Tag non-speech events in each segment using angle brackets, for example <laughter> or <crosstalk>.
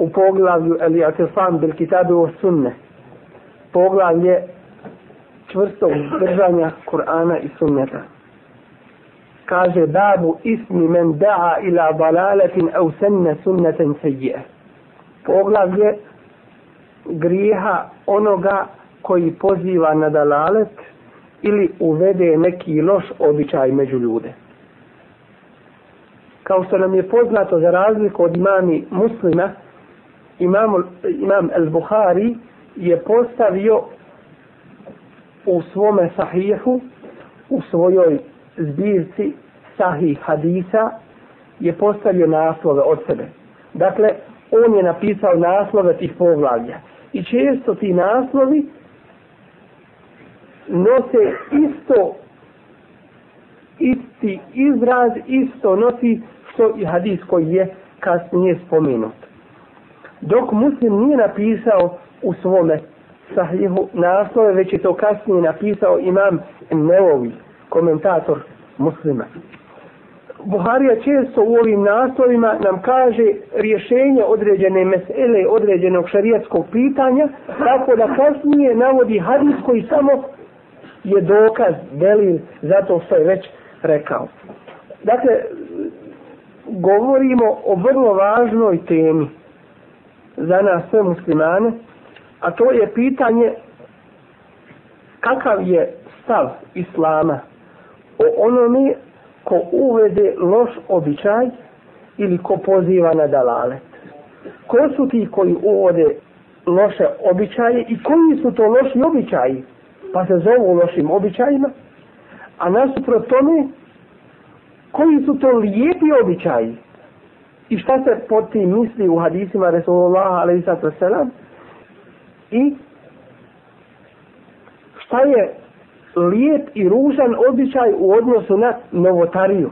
u poglavlju ili atifam bil kitabe o sunne poglavlje čvrstog držanja Kur'ana i sunneta kaže babu ismi men da'a ila dalaletin au senne sunneten sejje. poglavlje grijeha onoga koji poziva na dalalet ili uvede neki loš običaj među ljude. Kao što nam je poznato za razliku od imami muslima, imam, imam al-Bukhari je postavio u svome sahihu, u svojoj zbirci sahih hadisa, je postavio naslove od sebe. Dakle, on je napisao naslove tih poglavlja. I često ti naslovi nose isto isti izraz, isto nosi što i hadis koji je kasnije spomenut. Dok muslim nije napisao u svome sahihu naslove, već je to kasnije napisao imam Neovi, komentator muslima. Buharija često u ovim naslovima nam kaže rješenje određene mesele, određenog šarijatskog pitanja, tako da kasnije navodi hadis koji samo je dokaz, delil, zato što je već rekao. Dakle, govorimo o vrlo važnoj temi za nas sve muslimane, a to je pitanje kakav je stav islama o onome ko uvede loš običaj ili ko poziva na dalalet. Ko su ti koji uvode loše običaje i koji su to loši običaji? Pa se zovu lošim običajima. A nasuprot tome, koji su to lijepi običaji i šta se pod tim misli u hadisima Resulullah a.s. i šta je lijep i ružan običaj u odnosu na novotariju.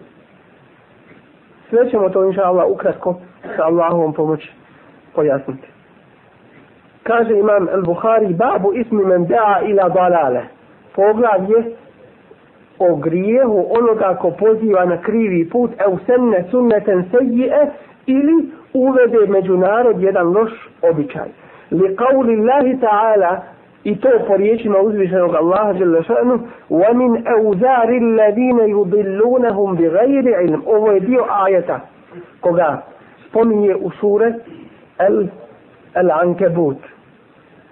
Sve ćemo to inša Allah ukratko sa Allahovom pomoći pojasniti. Kaže imam al-Bukhari babu ismi men da'a ila dalale. Poglavlje o grijehu onoga ko poziva na krivi put e senne sunneten sejije ili uvede međunarod jedan loš običaj. Li qavli Allahi ta'ala i to po riječima uzvišenog Allaha žele šanu wa min euzari alladine yudillunahum bi gajri ilm ovo je dio ajeta koga spominje u sure el, el ankebut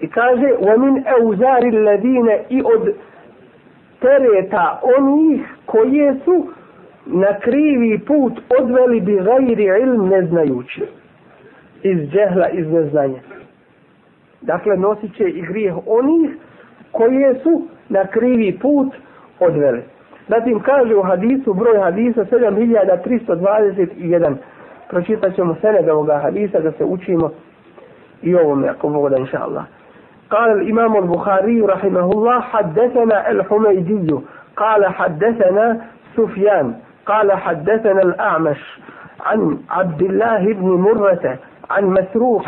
i kaže wa min euzari alladine i od tereta onih koje su na krivi put odveli bi gajri ilm neznajući iz džehla, iz neznanja. Dakle, nosit će i grijeh onih koje su na krivi put odveli. Zatim kaže u hadisu, broj hadisa 7321. Pročitat ćemo sened ovoga hadisa da se učimo i ovome, ako Bog da inša Allah. قال الإمام البخاري رحمه الله حدثنا الحميدي قال حدثنا سفيان قال حدثنا الأعمش عن عبد الله بن مرة عن مسروق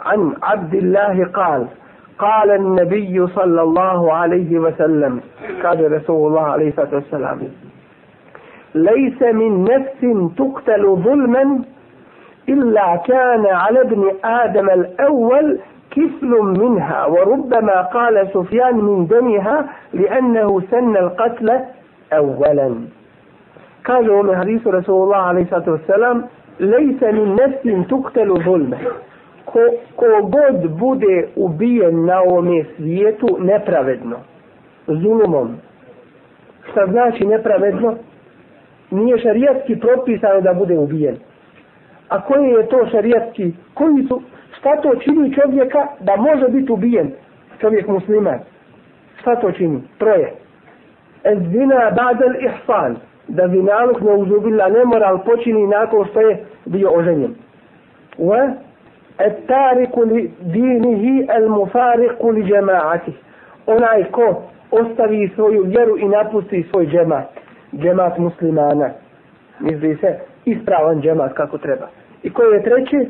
عن عبد الله قال قال النبي صلى الله عليه وسلم قال رسول الله عليه الصلاة والسلام ليس من نفس تقتل ظلما إلا كان على ابن آدم الأول كفل منها وربما قال سفيان من دمها لأنه سن القتل أولا قالوا من حديث رسول الله عليه الصلاة والسلام ليس من نفس تقتل ظلمة ko, ko god bude ubijen na ovome svijetu nepravedno, zulumom, šta znači nepravedno, nije šarijatski propisano da bude ubijen. A koji je to šarijatski, koji su, šta to čini čovjeka da može biti ubijen, čovjek musliman, šta to čini, troje. Ez zina badel ihsan, da zinaluk ne uzubila nemoral počini nakon što je bio oženjen. Wa et tariku li dinihi el mufariku li džemaati. Onaj ko ostavi svoju vjeru i napusti svoj džemat. Džemat muslimana. Misli se ispravan džemat kako treba. I ko je treći?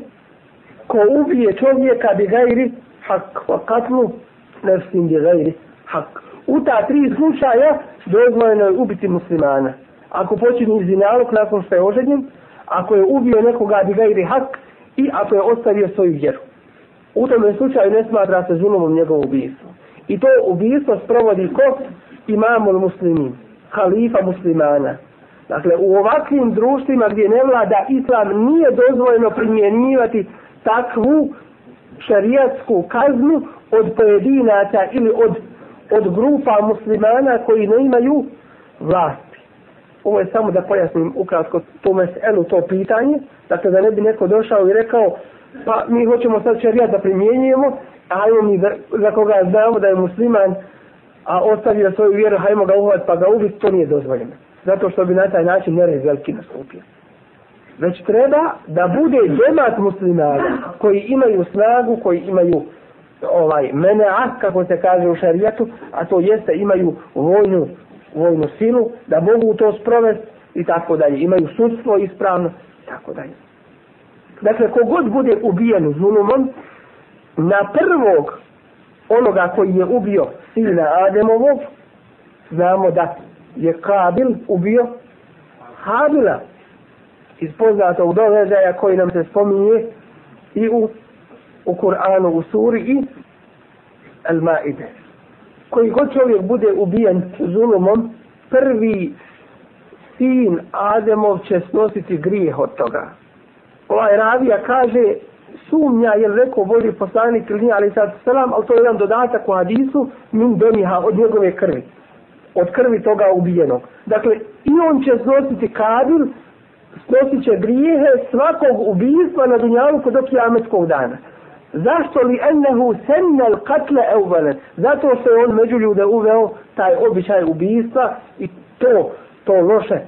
Ko ubije čovjeka bi gajri hak. Wa katlu nefsim bi gajri hak. U ta tri slučaja dozvojeno je ubiti muslimana. Ako počini zinalog nakon što je oženjen, ako je ubio nekoga bi gajri hak, i ako je ostavio svoju vjeru. U tom slučaju ne smatra se zulumom njegovo ubijstvo. I to ubijstvo sprovodi ko? Imamul muslimin, halifa muslimana. Dakle, u ovakvim društvima gdje ne vlada islam nije dozvoljeno primjenjivati takvu šarijatsku kaznu od pojedinaca ili od, od grupa muslimana koji ne imaju vlast ovo je samo da pojasnim ukratko to meselu, to pitanje, dakle da ne bi neko došao i rekao, pa mi hoćemo sad šarijat da primjenjujemo, a hajmo mi za, za koga znamo da je musliman, a ostavio svoju vjeru, hajmo ga uvat pa ga ubiti, to nije dozvoljeno. Zato što bi na taj način nered veliki nastupio. Već treba da bude džemat muslimana koji imaju snagu, koji imaju ovaj menea, kako se kaže u šarijatu, a to jeste imaju vojnu vojnu silu, da mogu to sprovesti i tako dalje. Imaju sudstvo ispravno i tako dalje. Dakle, kogod bude ubijen zulumom, na prvog onoga koji je ubio sina Ademovog, znamo da je Kabil ubio Habila iz poznatog događaja koji nam se spominje i u, u Kur'anu u suri i Al-Maide koji god čovjek bude ubijen zulumom, prvi sin Ademov će snositi grijeh od toga. Ovaj ravija kaže, sumnja, jer rekao Boži poslanik ili nije, ali sad selam, ali to je jedan dodatak u hadisu, min doniha od njegove krvi. Od krvi toga ubijenog. Dakle, i on će snositi kabil, snosit će grijehe svakog ubijstva na dunjalu kod kijametskog dana. Zašto li ennehu sennel katle evvele? Zato što je on među ljude uveo taj običaj ubijstva i to, to loše, e,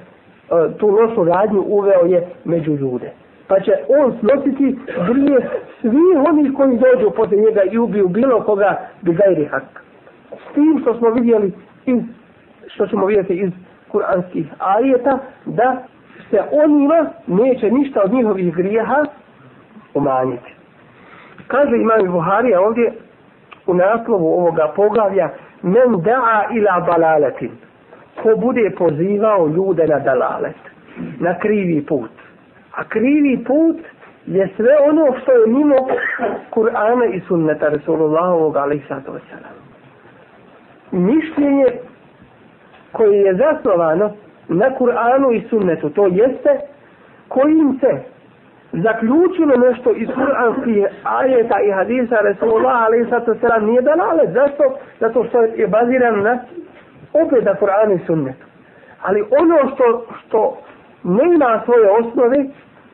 tu lošu radnju uveo je među ljude. Pa će on snositi grije svi oni koji dođu pod njega i ubiju bilo koga bi gajri hak. S tim što smo vidjeli iz, što ćemo vidjeti iz kuranskih ajeta, da se onima neće ništa od njihovih grijeha umanjiti. Kaže imam Buharija ovdje u naslovu ovoga poglavlja men da'a ila balaletin ko bude pozivao ljude na dalalet na krivi put a krivi put je sve ono što je mimo Kur'ana i sunneta Rasulullahovog alaihissalatu wasalam mišljenje koje je zasnovano na Kur'anu i sunnetu to jeste kojim se zaključilo nešto iz kuranskih ajeta i hadisa Resulullah ali sad to selam nije dalale. Zašto? Zato što je baziran na opet na Kur'anu i sunnetu. Ali ono što, što ne ima svoje osnove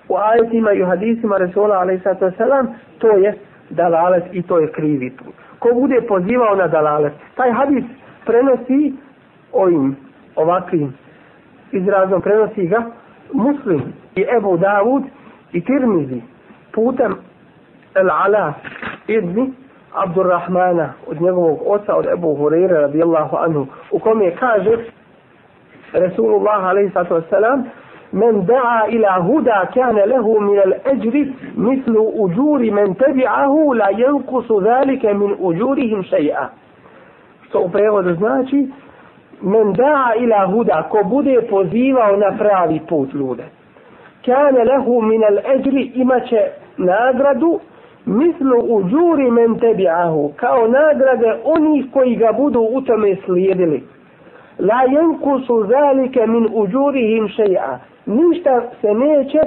u ajetima i u hadisima Resulullah ali sad to selam, to je dalalet i to je krivi put. Ko bude pozivao na dalalet, taj hadis prenosi ovim ovakvim izrazom, prenosi ga muslim i Ebu Davud i Tirmizi putem El Ala ibn Abdurrahmana od njegovog oca od Ebu Hureyre radijallahu anhu u kome kaže Resulullah wasalam من دعا إلى هدى كان له من الأجر مثل أجور من تبعه لا ينقص ذلك من أجورهم شيئا što u prevodu znači men da ila huda ko bude pozivao na pravi put ljude. Kane lehu min al eđri imaće nagradu mislu u džuri men tebi'ahu kao nagrade onih koji ga budu u tome slijedili. La jenkusu zalike min uđurihim šeja. Ništa se neće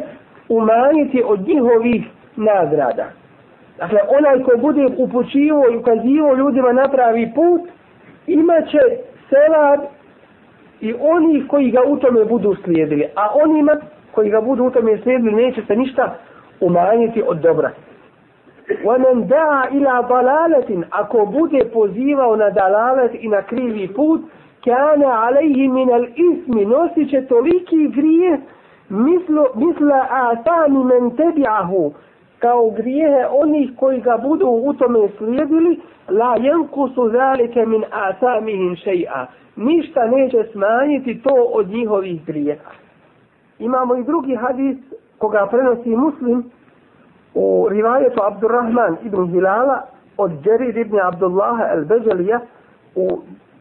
umanjiti od njihovih nagrada. Dakle, onaj ko bude upućivo i ukazivo ljudima na pravi put, imaće selad i oni koji ga u tome budu slijedili. A onima koji ga budu u tome slijedili neće se ništa umanjiti od dobra. وَمَنْ دَعَ إِلَى ضَلَالَةٍ Ako bude pozivao na dalalet i na krivi put, كَانَ عَلَيْهِ مِنَ الْإِسْمِ Nosit će toliki grije misla atani men tebi'ahu kao grijehe onih koji ga budu u tome slijedili la su zalike min asamihim shay'a ništa neće smanjiti to od njihovih grijeha imamo i drugi hadis koga prenosi muslim u rivajetu Abdurrahman ibn Hilala od Jarir ibn Abdullaha al-Bajalija u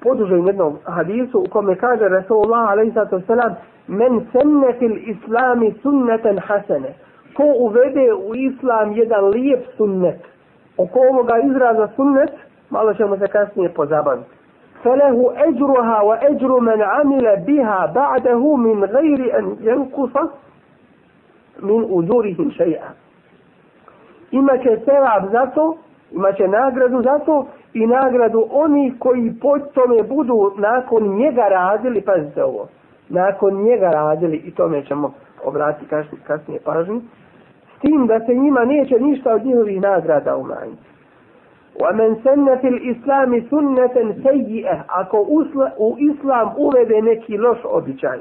podužem jednom hadisu u kome kaže Rasulullah a.s. men senne fil islami sunneten hasene ko uvede u islam jedan lijep sunnet oko ovoga izraza sunnet malo ćemo se kasnije pozabaviti فله أجرها وأجر من عمل بها بعده من غير أن ينقص من أجورهم شيئا إما كسرع zato imaće nagradu za to i nagradu oni koji po tome budu nakon njega radili, pazite ovo, nakon njega radili i tome ćemo obratiti kasnije, kasnije pažnju, s tim da se njima neće ništa od njihovih nagrada umanjiti. وَمَنْ سَنَّ فِي الْإِسْلَامِ سُنَّةً سَيِّئَةً Ako u islam uvede neki loš običaj,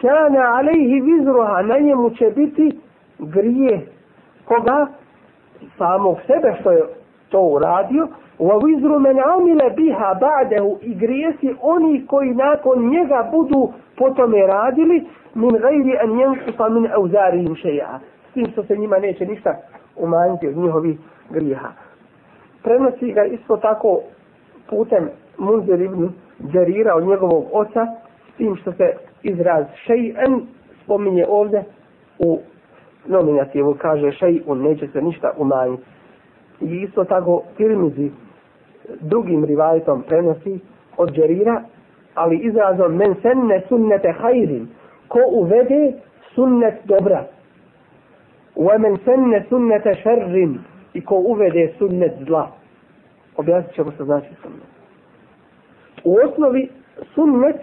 كَانَ عَلَيْهِ وِزْرُهَا Na njemu će biti grije koga? Samog sebe što je to uradio, wa wizru men amila biha ba'dahu i grijesi oni koji nakon njega budu potome radili min gajri an jenkusa min auzarihim šeja. S tim što se njima neće ništa umanjiti od njihovih griha. Prenosi ga isto tako putem Munzir ibn Đarira od njegovog oca, s tim što se izraz šejen spominje ovdje u nominativu, kaže šejun, neće se ništa umanjiti i isto tako Tirmizi drugim rivajetom prenosi od Džerira, ali izrazom men senne sunnete hajrin, ko uvede sunnet dobra. Wa men senne sunnete šerrin, i ko uvede sunnet zla. Objasnit ćemo se znači sunnet. U osnovi sunnet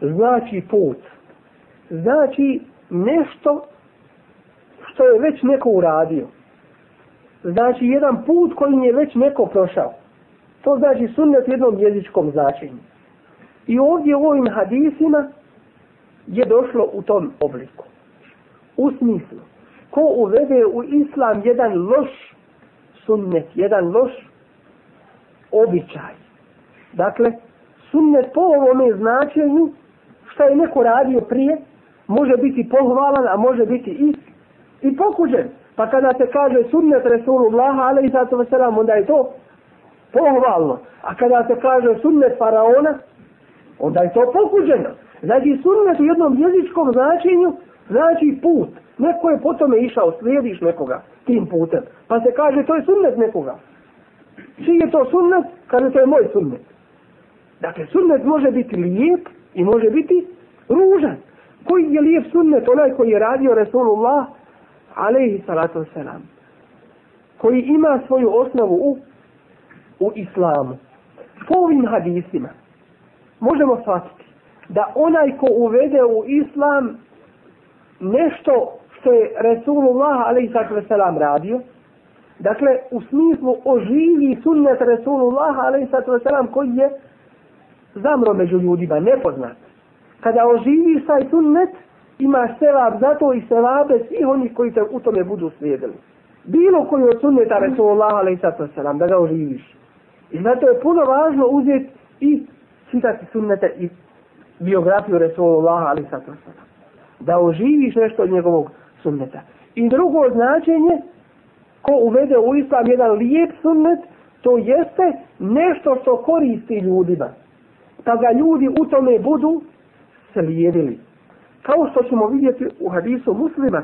znači put. Znači nešto što je već neko uradio znači jedan put koji je već neko prošao. To znači sunnet jednom jezičkom značenju. I ovdje u ovim hadisima je došlo u tom obliku. U smislu, ko uvede u islam jedan loš sunnet, jedan loš običaj. Dakle, sunnet po ovome značenju što je neko radio prije, može biti pohvalan, a može biti i, i pokuđen. Pa kada se kaže sunnet Resulullah, ali i sato vaselam, onda je to pohvalno. A kada se kaže sunnet faraona, onda je to pokuđeno. Znači sunnet u jednom jezičkom značenju znači put. Neko je po tome išao, slijediš nekoga tim putem. Pa se kaže to je sunnet nekoga. Čiji je to sunnet? Kaže to je moj sunnet. Dakle, sunnet može biti lijep i može biti ružan. Koji je lijep sunnet? Onaj koji je radio Resulullah, alaihi salatu selam. koji ima svoju osnovu u, u islamu. Po ovim hadisima možemo shvatiti da onaj ko uvede u islam nešto što je Resulullah a.s. salatu radio, dakle u smislu oživi sunnet Resulullah a.s. salatu koji je zamro među ljudima, nepoznat. Kada oživi taj sunnet, imaš sevab za to i sevabe svih onih koji te u tome budu slijedili. Bilo koji od sunneta Resulullah a.s. da ga oživiš. I zato je puno važno uzeti i čitati sunnete i biografiju Resulullah a.s. Da oživiš nešto od njegovog sunneta. I drugo značenje, ko uvede u islam jedan lijep sunnet, to jeste nešto što koristi ljudima. Pa ga ljudi u tome budu slijedili. Kao što ćemo vidjeti u hadisu muslima,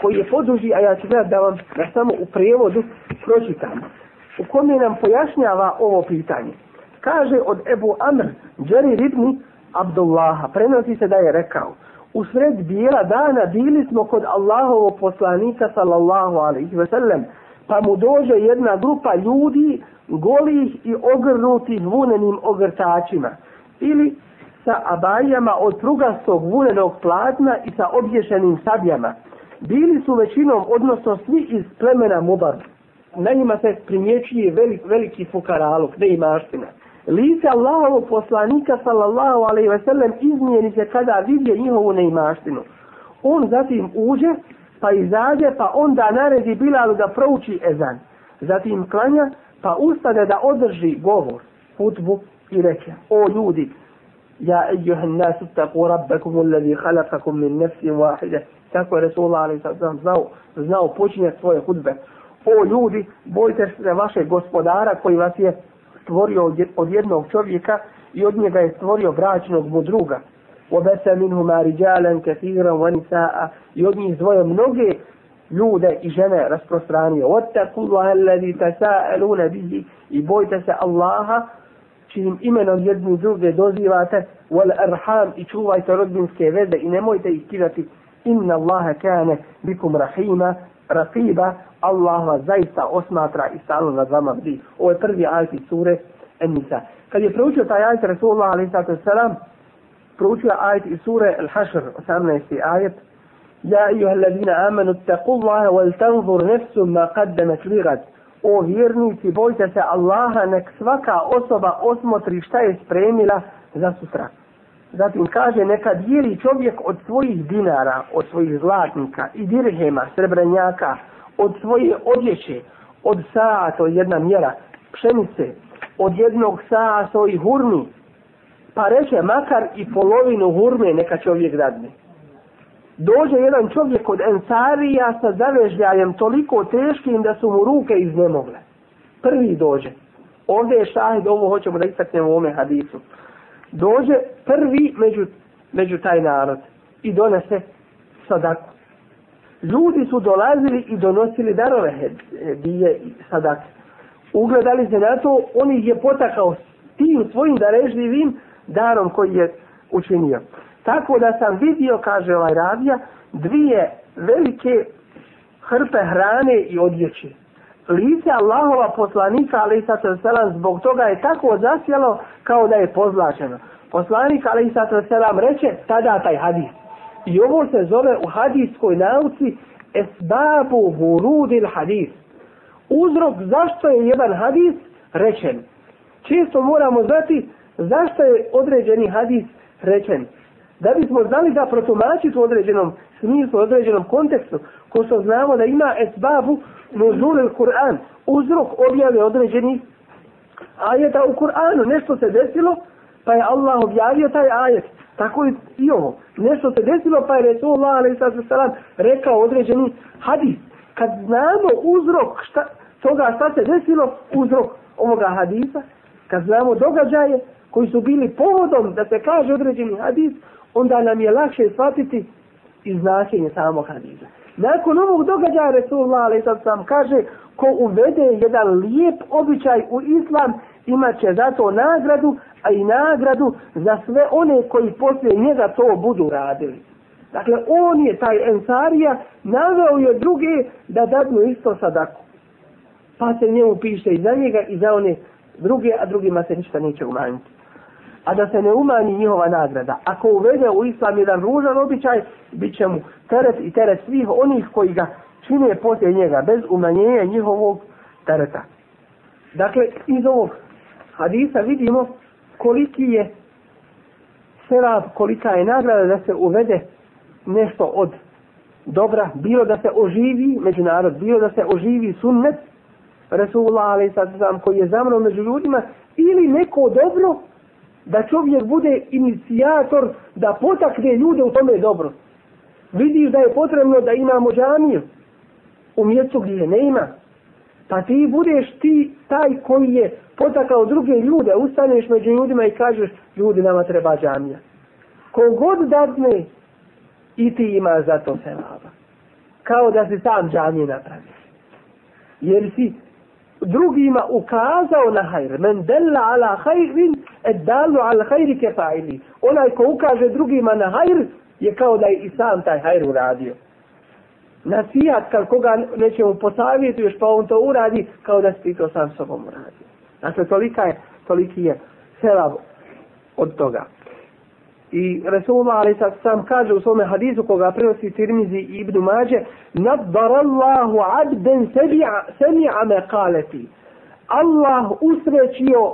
koji je poduži, a ja ću gledati da vam da samo u prevodu pročitam, u kome nam pojašnjava ovo pitanje. Kaže od Ebu Amr, Džeri Ribni, Abdullaha, prenosi se da je rekao, u sred bijela dana bili smo kod Allahovog poslanika, sallallahu alaihi ve sellem, pa mu dođe jedna grupa ljudi golih i ogrnutih vunenim ogrtačima ili sa abajama od prugastog vunenog platna i sa obješenim sabljama. Bili su većinom, odnosno svi iz plemena Mubar. Na njima se primjećuje velik, veliki fukaraluk, ne imaština. Lice Allahovog poslanika, sallallahu alaihi ve sellem, izmijeni se kada vidje njihovu neimaštinu. On zatim uđe, pa izađe, pa onda naredi Bilalu da prouči ezan. Zatim klanja, pa ustade da održi govor, hutbu i reče, o ljudi, ja ejuhan nasu taku rabbekum ulladhi khalaqakum min nefsim wahide. Tako je Resulullah ali sam znao, znao počinjati svoje hudbe. O ljudi, bojte se vašeg gospodara koji vas je stvorio od jednog čovjeka i od njega je stvorio bračnog mu druga. وبث منهما رجالا كثيرا ونساء i od njih dvoje mnoge ljude i žene rasprostranio. واتقوا الله الذي تساءلون به i bojte se Allaha čijim imenom jedni druge dozivate wal arham i čuvajte rodbinske veze i nemojte ih kidati inna Allaha kane bikum rahima rafiba, Allah vas zaista osmatra i stalno nad vama bdi. Ovo je prvi ajet iz sure En-Nisa. Kad je proučio taj ajet Rasulullah alaihi sallam proučio ajet iz sure Al-Hashr 18. ajet Ja ejuha alladina amanu taku Allahe wal tanzur nefsu ma qaddamat ligad O vjernici, bojte se Allaha, nek svaka osoba osmotri šta je spremila za sutra. Zatim kaže, neka dijeli čovjek od svojih dinara, od svojih zlatnika i dirhema, srebranjaka, od svoje odjeće, od saa, to je jedna mjera, pšenice, od jednog saa svojih hurmi, pa reče makar i polovinu hurme neka čovjek dadne. Dođe jedan čovjek od Ensarija sa zavežljajem toliko teškim da su mu ruke iznemogle. Prvi dođe. Ovdje je šahid, ovo hoćemo da istaknemo u ome hadisu. Dođe prvi među, među taj narod i donese sadaku. Ljudi su dolazili i donosili darove hedije i sadake. Ugledali se na to, on ih je potakao tim svojim darežljivim darom koji je učinio. Tako da sam vidio, kaže ovaj radija, dvije velike hrpe hrane i odjeće. Lice Allahova poslanika, ali sad selam, zbog toga je tako zasjelo kao da je pozlačeno. Poslanik, ali sad selam, reče tada taj hadis. I ovo se zove u hadijskoj nauci esbabu hurudil hadis. Uzrok zašto je jedan hadis rečen. Često moramo znati zašto je određeni hadis rečen. Da bismo znali da protumačiti u određenom smislu, u određenom kontekstu, ko što znamo da ima esbabu nuzulil Kur'an, uzrok objave određenih ajeta u Kur'anu. Nešto se desilo, pa je Allah objavio taj ajet. Tako i ovo. Nešto se desilo, pa je Resulullah a.s. rekao određeni hadis. Kad znamo uzrok šta, toga šta se desilo, uzrok ovoga hadisa, kad znamo događaje, koji su bili povodom da se kaže određeni hadis, onda nam je lakše shvatiti i značenje samog hadisa. Nakon ovog događaja Resulullah ali sad sam kaže ko uvede jedan lijep običaj u islam imat će za to nagradu, a i nagradu za sve one koji poslije njega to budu radili. Dakle, on je taj ensarija, naveo je druge da dadnu isto sadaku. Pa se njemu piše i za njega i za one druge, a drugima se ništa neće umanjiti a da se ne umanji njihova nagrada. Ako uvede u islam jedan ružan običaj, bit će mu teret i teret svih onih koji ga čine poslije njega, bez umanjenja njihovog tereta. Dakle, iz ovog hadisa vidimo koliki je serab, kolika je nagrada da se uvede nešto od dobra, bilo da se oživi međunarod, bilo da se oživi sunnet Resulullah alaih sallam koji je zamro među ljudima ili neko dobro da čovjek bude inicijator da potakne ljude u tome dobro. Vidiš da je potrebno da imamo džamiju u mjestu gdje ne ima. Pa ti budeš ti taj koji je potakao druge ljude, ustaneš među ljudima i kažeš ljudi nama treba džamija. Kogod dadne i ti ima za to se Kao da si sam džamije napravio. Jer si drugima ukazao na hajr. Men della ala hajrin, eddalu al hajri kefaili. Onaj ko ukaže drugima na hajr, je kao da je i sam taj hajr uradio. nasijat kad koga nećemo posavjetuješ pa on to uradi kao da si ti to sam sobom uradio. Dakle, tolika je, toliki je selav od toga. I Resulullah ali sad sam kaže u svome hadisu koga prenosi Tirmizi i Ibn Mađe Nadbarallahu abden semi'a me kaleti Allah usrećio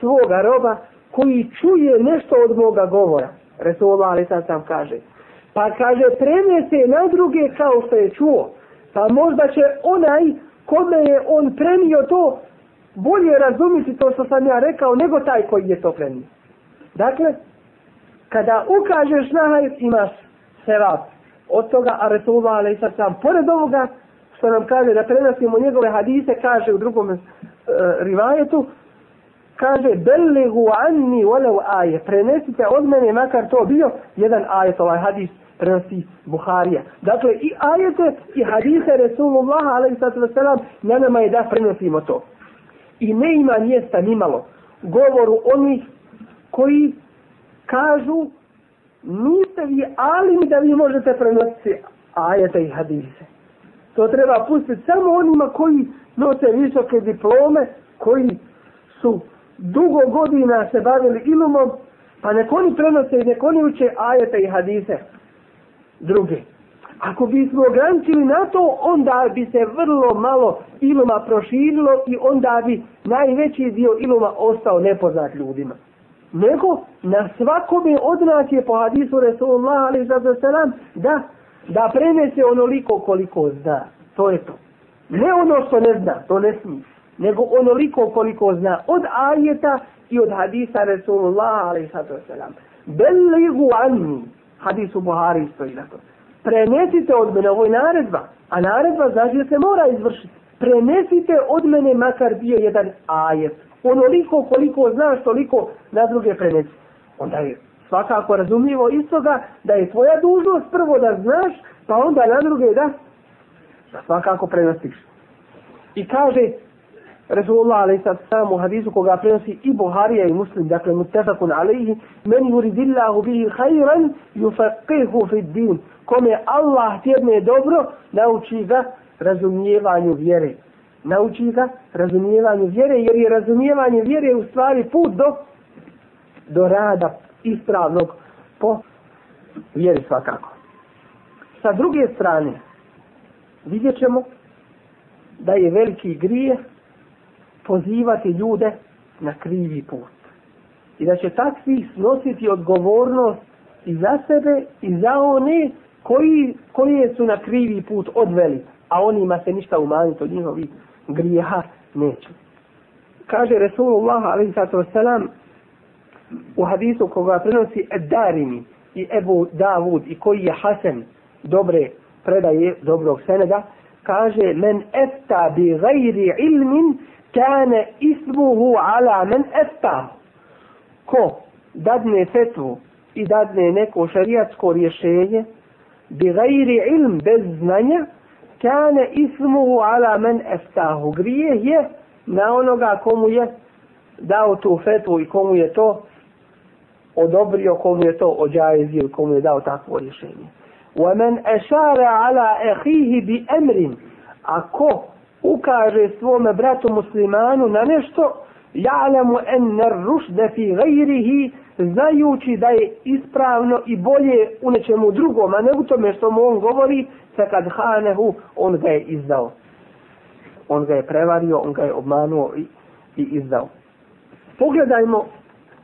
svoga roba koji čuje nešto od moga govora. Resulullah ali sad sam kaže Pa kaže, prenese na druge kao što je čuo. Pa možda će onaj kome je on premio to bolje razumiti to što sam ja rekao nego taj koji je to premio. Dakle, kada ukažeš na hajr, imaš sevap od toga, a Resulullah ali sad sam pored ovoga što nam kaže da prenosimo njegove hadise, kaže u drugom e, rivajetu, kaže belegu anni walau aje prenesite od mene makar to bio jedan ajet ovaj hadis prenosi Buharija. Dakle, i ajete i hadise Resulullah, a.s. na nama je da prenosimo to. I ne ima mjesta nimalo govoru onih koji kažu niste vi alim da vi možete prenositi ajete i hadise. To treba pustiti samo onima koji nose visoke diplome, koji su dugo godina se bavili ilumom, pa nek oni prenose i nek oni uče ajete i hadise druge. Ako bismo ograničili na to, onda bi se vrlo malo iluma proširilo i onda bi najveći dio iluma ostao nepoznat ljudima. Nego na svakome od nas je po hadisu Resulullah ali za selam da, da prenese onoliko koliko zna. To je to. Ne ono što ne zna, to ne smije. Nego onoliko koliko zna od ajeta i od hadisa Resulullah a.s. Beligu selam. hadis u Buhari stoji na to. Prenesite od mene, ovo je naredba, a naredba znači da se mora izvršiti. Prenesite od mene makar bio jedan ajet. Onoliko koliko znaš, toliko na druge prenesi. Onda je svakako razumljivo istoga da je tvoja dužnost prvo da znaš, pa onda na druge da, da svakako prenosiš. I kaže, Resulullah alaih sad sam u hadisu koga prenosi i Buharija i Muslim, dakle mutefakun alaihi, men yuridillahu bihi hajran yufaqihu fi din. Kome Allah tjedne dobro, nauči ga razumijevanju vjere. Nauči ga razumijevanju vjere, jer je razumijevanje vjere u stvari put do, do rada ispravnog po vjeri svakako. Sa druge strane, vidjet ćemo da je veliki grijeh pozivati ljude na krivi put. I da će takvi snositi odgovornost i za sebe i za one koji, koji su na krivi put odveli, a onima se ništa umanjiti od njihovi grijeha neće. Kaže Resulullah a.s. u hadisu koga prenosi Eddarini i Ebu Davud i koji je Hasan dobre predaje dobrog seneda, kaže men efta bi gajri ilmin kane ismuhu ala men estahu. Ko dadne fetvu i dadne neko šarijatsko rješenje, bi gajri ilm bez znanja, kane ismuhu ala men estahu. Grijeh je na onoga komu je dao tu fetvu i komu je to odobrio, komu je to ođajezio, komu je dao takvo rješenje. ومن أشار على أخيه بأمر أكو ukaže svome bratu muslimanu na nešto, ja'lamu enne rušde fi gajrihi, znajući da je ispravno i bolje u nečemu drugom, a ne u tome što mu on govori, sa kad hanehu, on ga je izdao. On ga je prevario, on ga je obmanuo i, i izdao. Pogledajmo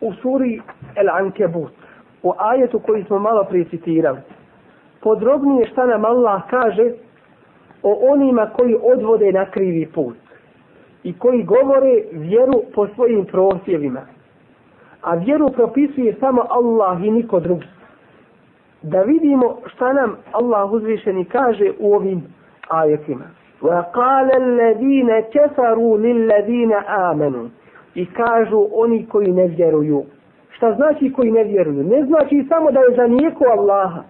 u suri El Ankebut, u ajetu koji smo malo prije citirali. Podrobnije šta nam Allah kaže o onima koji odvode na krivi put i koji govore vjeru po svojim prosjevima. A vjeru propisuje samo Allah i niko drugi. Da vidimo šta nam Allah uzvišeni kaže u ovim ajetima. وَقَالَ الَّذِينَ كَفَرُوا لِلَّذِينَ آمَنُوا I kažu oni koji ne vjeruju. Šta znači koji ne vjeruju? Ne znači samo da je za nijeko Allaha.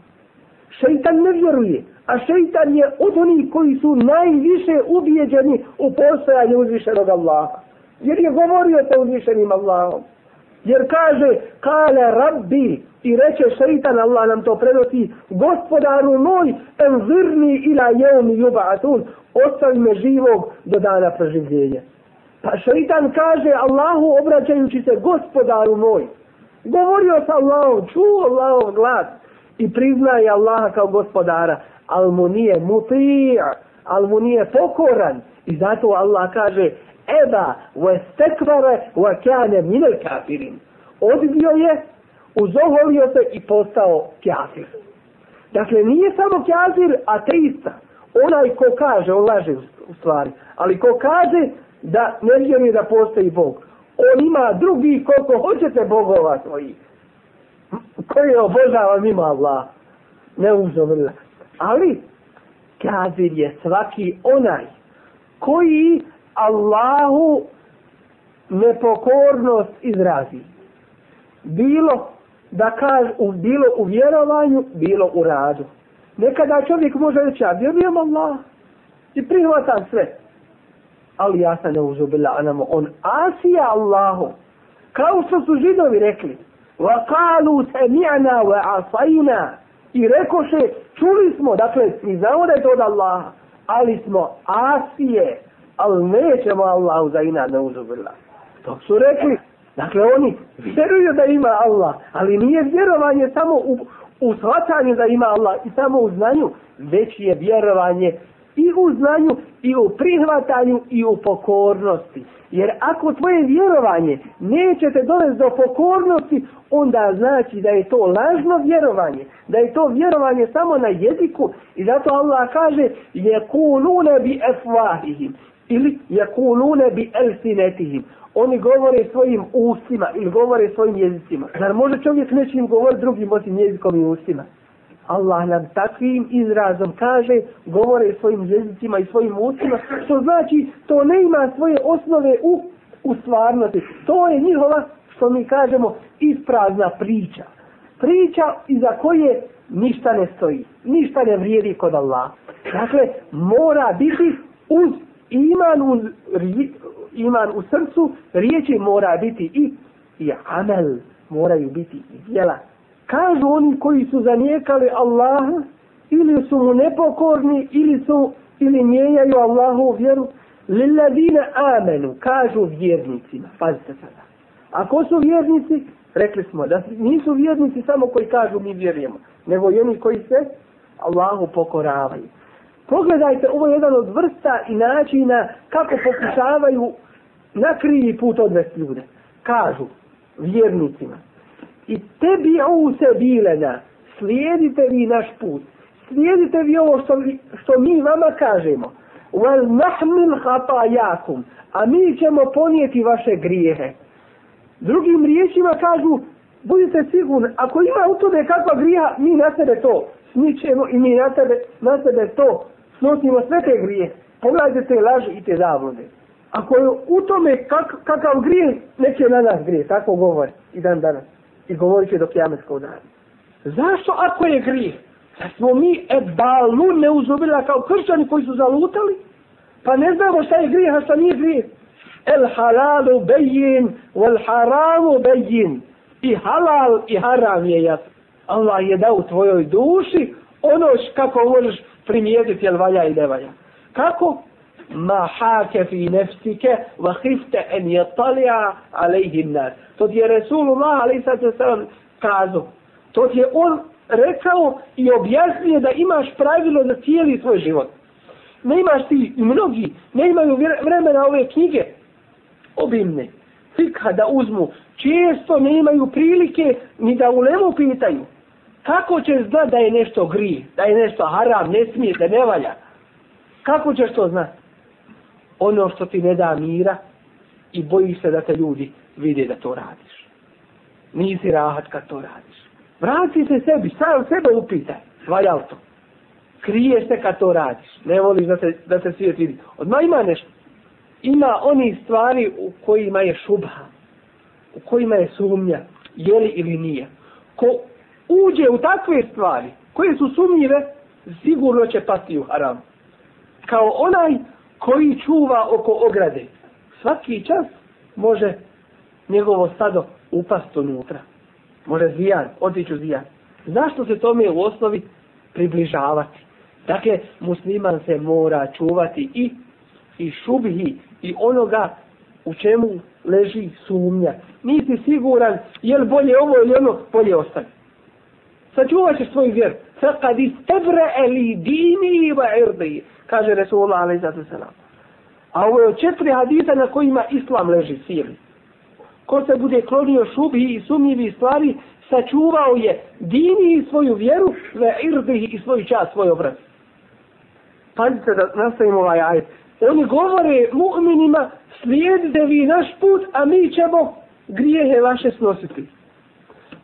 Šeitan ne vjeruje. A šeitan je od onih koji su najviše ubijeđeni u postojanje uzvišenog Allaha. Jer je govorio sa uzvišenim Allahom. Jer kaže, kale rabbi, i reče šeitan, Allah nam to prenosi, gospodaru moj, enzirni ila jevmi jubatun, ostavi me živog do dana preživljenja. Pa šeitan kaže Allahu obraćajući se gospodaru moj. Govorio sa Allahom, čuo Allahov glas i priznaje Allaha kao gospodara, al mu nije muti'a, al mu nije pokoran. I zato Allah kaže, eba ve stekvare ve kane minel kafirin. Odbio je, uzoholio se i postao kafir. Dakle, nije samo kafir ateista. Onaj ko kaže, on laže u stvari, ali ko kaže da ne vjeruje da postoji Bog. On ima drugi koliko hoćete bogova svojih. Koji obožava mimo Allah. Ne uzomrla. Ali, kafir je svaki onaj koji Allahu nepokornost izrazi. Bilo da kaže, u, bilo u vjerovanju, bilo u radu. Nekada čovjek može reći, ja vjerujem Allah i prihvatam sve. Ali ja sam ne uzubila anamo, on asija Allahu. Kao što su židovi rekli, وقالوا سمعنا وعصينا. I rekoše, čuli smo, dakle, mi znamo da je to od Allaha, ali smo asije, ali nećemo Allahu za ina ne uzubila. To su rekli, dakle, oni vjeruju da ima Allah, ali nije vjerovanje samo u, u shvatanju da ima Allah i samo u znanju, već je vjerovanje i u znanju, i u prihvatanju, i u pokornosti. Jer ako tvoje vjerovanje neće te dovesti do pokornosti, onda znači da je to lažno vjerovanje, da je to vjerovanje samo na jeziku i zato Allah kaže je kulune bi efvahihim ili je kulune bi elsinetihim. Oni govore svojim ustima ili govore svojim jezicima. Zar može čovjek nečim govoriti drugim osim jezikom i ustima? Allah nam takvim izrazom kaže, govore svojim jezicima i svojim ustima, što znači to ne ima svoje osnove u, u stvarnosti. To je njihova, što mi kažemo, isprazna priča. Priča iza koje ništa ne stoji, ništa ne vrijedi kod Allah. Dakle, mora biti uz iman u, iman u srcu, riječi mora biti i, i amel, moraju biti i djela kažu oni koji su zanijekali Allaha ili su mu nepokorni ili su ili mijenjaju Allahu vjeru. Lilladina amenu kažu vjernicima. Pazite sada. Ako su vjernici rekli smo da nisu vjernici samo koji kažu mi vjerujemo nego i oni koji se Allahu pokoravaju. Pogledajte ovo je jedan od vrsta i načina kako pokušavaju na krivi put odvesti ljude. Kažu vjernicima i tebi ovu se bilena, slijedite vi naš put, slijedite vi ovo što, što mi vama kažemo, wal nahmil hatajakum, a mi ćemo ponijeti vaše grijehe. Drugim riječima kažu, budite sigurni, ako ima u tome kakva grija, mi na sebe to smićemo i mi na sebe, na sebe to snosimo sve te grije. Pogledajte te laži i te zavode. Ako je u tome kak, kakav grije, neće na nas grije, tako govori i dan danas i govorit će do kjametskog dana. Zašto ako je grijeh? Da smo mi e balu ne uzubila kao kršćani koji su zalutali? Pa ne znamo šta je grijeh, a šta nije grijeh. El halalu bejin, wal haramu bejin. I halal i haram je jasno. Allah je dao tvojoj duši ono kako možeš primijetiti jel valja i ne valja. Kako? Ma hake fi nefsike wa hifte en je talija alejhim nas. To ti je Resulullah alaih sallam sallam kazao. To ti je on rekao i objasnio da imaš pravilo za cijeli svoj život. Ne imaš ti i mnogi, ne imaju vremena ove knjige obimne. Fikha da uzmu. Često ne imaju prilike ni da ulemu pitaju. Kako ćeš znat da je nešto gri, da je nešto haram, ne smije, da ne valja? Kako ćeš to znat? Ono što ti ne da mira i bojiš se da te ljudi vide da to radiš. Nisi rahat kad to radiš. Vrati se sebi, sam sebe upitaj. Valjal to. Kriješ se kad to radiš. Ne voliš da se, da se svijet vidi. Odmah ima nešto. Ima oni stvari u kojima je šubha. U kojima je sumnja. Je li ili nije. Ko uđe u takve stvari koje su sumnjive, sigurno će pasti u haram. Kao onaj koji čuva oko ograde. Svaki čas može njegovo stado upast unutra. Može zijan, otići u zijan. Zašto se tome u osnovi približavati? Dakle, musliman se mora čuvati i, i šubhi i onoga u čemu leži sumnja. Nisi siguran jel bolje ovo ili ono, bolje ostane. Sačuvat ćeš svoju vjeru. فقد استبرأ eli dini i va irdi, kaže Resulullah alaih zatu salam. A ovo je od četiri hadita na kojima islam leži sili. Ko se bude klonio šubhi i sumnjivi stvari, sačuvao je dini i svoju vjeru, ve irdihi i svoju čast, svoj obraz. Pazite da nastavimo ovaj ajet. Oni govore mu'minima, slijedite vi naš put, a mi ćemo grijehe vaše snositi.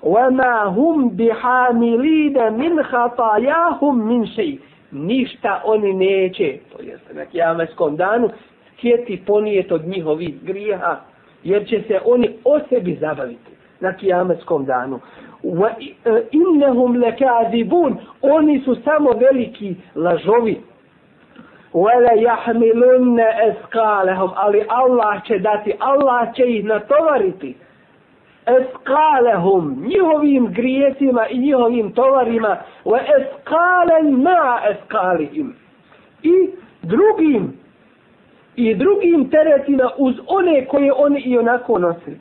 وَمَا هُمْ بِحَامِلِينَ مِنْ خَطَايَاهُمْ مِنْ شَيْءٍ Ništa oni neće, to jest na kijametskom danu, htjeti ponijet od njihovih grijeha, jer će se oni o sebi zabaviti na kijametskom danu. وَإِنَّهُمْ لَكَاذِبُونَ Oni su samo veliki lažovi. وَلَا يَحْمِلُنَّ أَسْقَالَهُمْ Ali Allah će dati, Allah će ih natovariti. Eskalehum, njihovim grijesima i njihovim tovarima, wa eskalen ma eskalihim. I drugim, i drugim teretima uz one koje oni i onako nosi.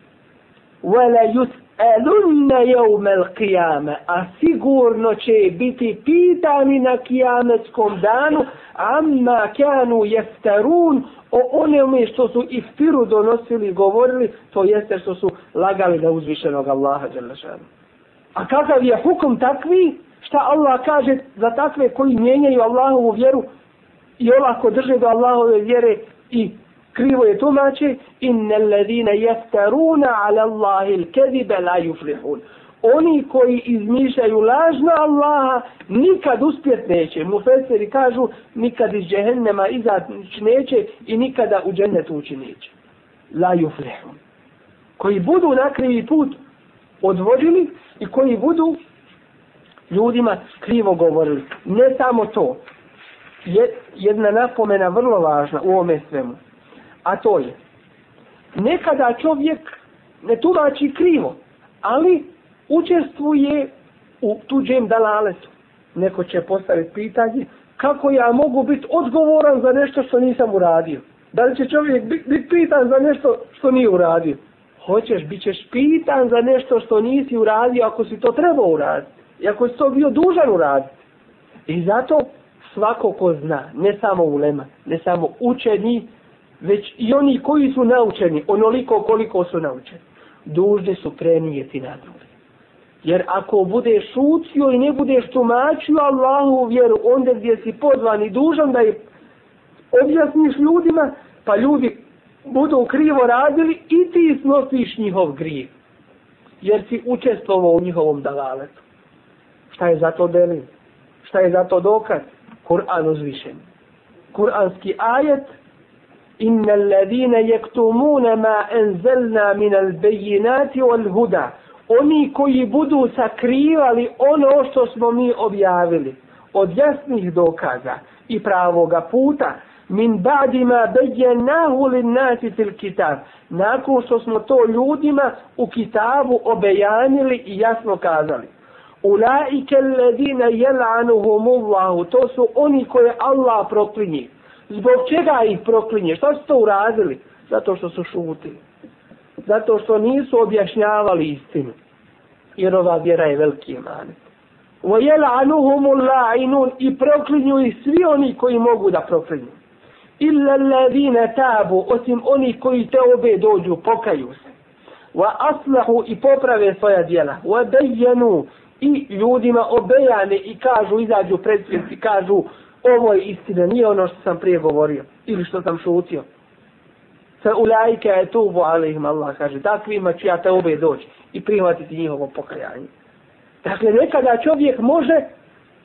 Wa la elunne yawm kijame, a sigurno će biti pitani na kijametskom danu amma kanu yaftarun o onome što su iftiru donosili govorili, to jeste što su lagali na uzvišenog Allaha Đelešanu. A kakav je hukum takvi, šta Allah kaže za takve koji mijenjaju Allahovu vjeru i olako drže do Allahove vjere i krivo je tumači inna ladina jeftaruna ala Allahi il-kedibe la yuflihun oni koji izmišljaju lažno Allaha nikad uspjet neće. Mufeseri kažu nikad iz džehennema izaći neće i nikada u džennetu ući neće. La yuflihun. Koji budu na krivi put odvodili i koji budu ljudima krivo govorili. Ne samo to. Je jedna napomena vrlo važna u ovome svemu. A to je nekada čovjek ne tumači krivo, ali učestvuje u tuđem dalaletu. Neko će postaviti pitanje kako ja mogu biti odgovoran za nešto što nisam uradio. Da li će čovjek biti bit pitan za nešto što nije uradio? Hoćeš, bit ćeš pitan za nešto što nisi uradio ako si to trebao uraditi. I ako si to bio dužan uraditi. I zato svako ko zna, ne samo ulema, ne samo učeni, već i oni koji su naučeni, onoliko koliko su naučeni, dužni su prenijeti na druge. Jer ako budeš šucio i ne budeš tumačio Allahu vjeru, onda gdje si pozvan i dužan da je objasniš ljudima, pa ljudi budu krivo radili i ti snosiš njihov grijeh. Jer si učestvovao u njihovom dalaletu. Šta je za to delin? Šta je za to dokaz? Kur'an uzvišen. Kur'anski ajet إن الذين yaktumuna ma anzalna min al-bayyinati wal-huda. Oni koji budu sakrivali ono što smo mi objavili od jasnih dokaza i pravoga puta min badima bejenahu lin nasi fil kitab. Nakon što smo to ljudima u kitabu obejanili i jasno kazali. Ulaike alladina jel'anuhumullahu to su oni koje Allah proklinje. zbog čega ih proklinje što su to uradili zato što su šutili zato što nisu objašnjavali istinu. Jer ova vjera je veliki iman. وَيَلْعَنُهُمُ اللَّعِنُونَ I proklinju i svi oni koji mogu da proklinju. إِلَّا الَّذِينَ تَابُوا Osim oni koji te obe dođu, pokaju se. وَأَصْلَحُوا I poprave svoja djela. وَدَيَّنُوا I ljudima obejane i kažu, izađu pred svijet i kažu ovo je istina, nije ono što sam prije govorio. Ili što sam šutio fa je tubu alihim, Allah kaže takvima ću ja te obe doći i prihvatiti njihovo pokajanje dakle nekada čovjek može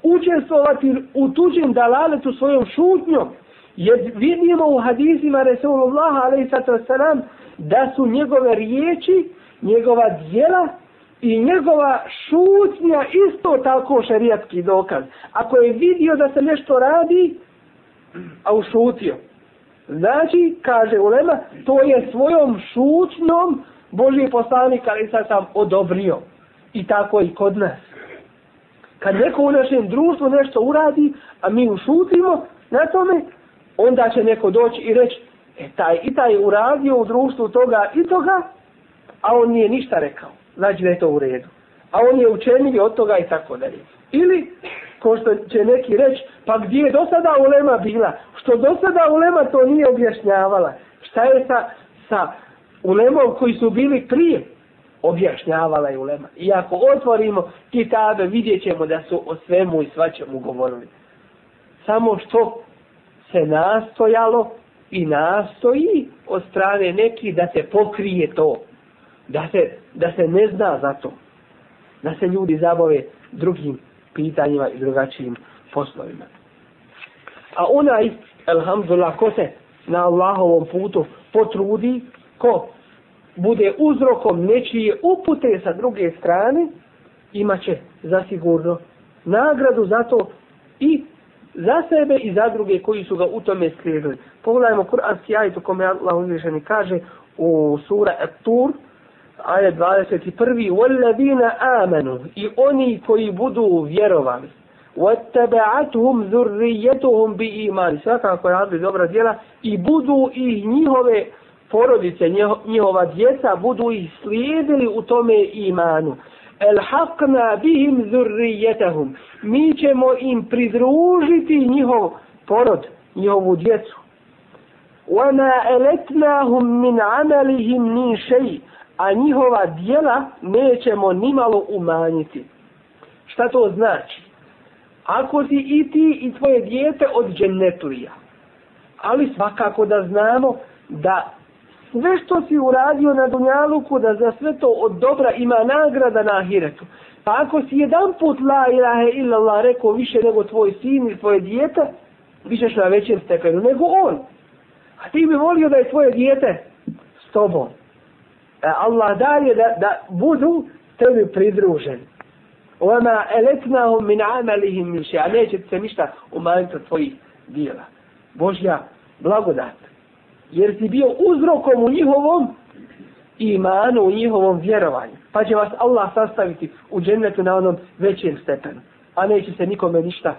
učestvovati u tuđim dalaletu svojom šutnjom jer vidimo u hadisima Resulullah alaihissalam da su njegove riječi njegova djela i njegova šutnja isto tako šerijatski dokaz ako je vidio da se nešto radi a ušutio Znači, kaže Ulema, to je svojom šutnom Boži poslanik, ali sad sam odobrio. I tako i kod nas. Kad neko u našem društvu nešto uradi, a mi ušutimo na tome, onda će neko doći i reći, e taj i taj uradio u društvu toga i toga, a on nije ništa rekao. Znači da je to u redu. A on je učenili od toga i tako dalje. Ili, ko što će neki reći, pa gdje je do sada ulema bila? Što do sada ulema to nije objašnjavala? Šta je sa, sa ulemom koji su bili prije? Objašnjavala je ulema. I ako otvorimo kitabe, vidjet ćemo da su o svemu i svačemu govorili. Samo što se nastojalo i nastoji od strane neki da se pokrije to. Da se, da se ne zna za to. Da se ljudi zabave drugim pitanjima i drugačijim poslovima. A onaj, alhamdulillah, ko se na Allahovom putu potrudi, ko bude uzrokom nečije upute sa druge strane, imaće zasigurno nagradu za to i za sebe i za druge koji su ga u tome slijedili. Pogledajmo kuranski ajit u kome Allah uzvišeni kaže u sura At-Tur, ajet 21. وَالَّذِينَ آمَنُوا I oni koji budu vjerovali. وَاتَّبَعَتْهُمْ ذُرِّيَّتُهُمْ بِإِيمَانِ Svakako je radili dobra djela i budu i njihove porodice, njihova djeca budu ih slijedili u tome imanu. Elhaqna bihim zurrijetahum. Mi ćemo im pridružiti njihov porod, njihovu djecu. وَمَا أَلَتْنَاهُمْ مِنْ عَمَلِهِمْ مِنْ شَيْءٍ a njihova dijela nećemo nimalo umanjiti. Šta to znači? Ako si i ti i tvoje dijete od dženetulija, ali svakako da znamo da sve što si uradio na Dunjaluku, da za sve to od dobra ima nagrada na Ahiretu. Pa ako si jedan put la ilahe illallah rekao više nego tvoj sin i tvoje dijete, više na većem stepenu nego on. A ti bi volio da je tvoje dijete s tobom. E, Allah daje da, da budu tebi pridruženi. Oma eletnahum min amalihim min še, a neće se ništa umanjiti od tvojih dijela. Božja blagodat. Jer si bio uzrokom u njihovom imanu, u njihovom vjerovanju. Pa će vas Allah sastaviti u džennetu na onom većem stepenu. A neće se nikome ništa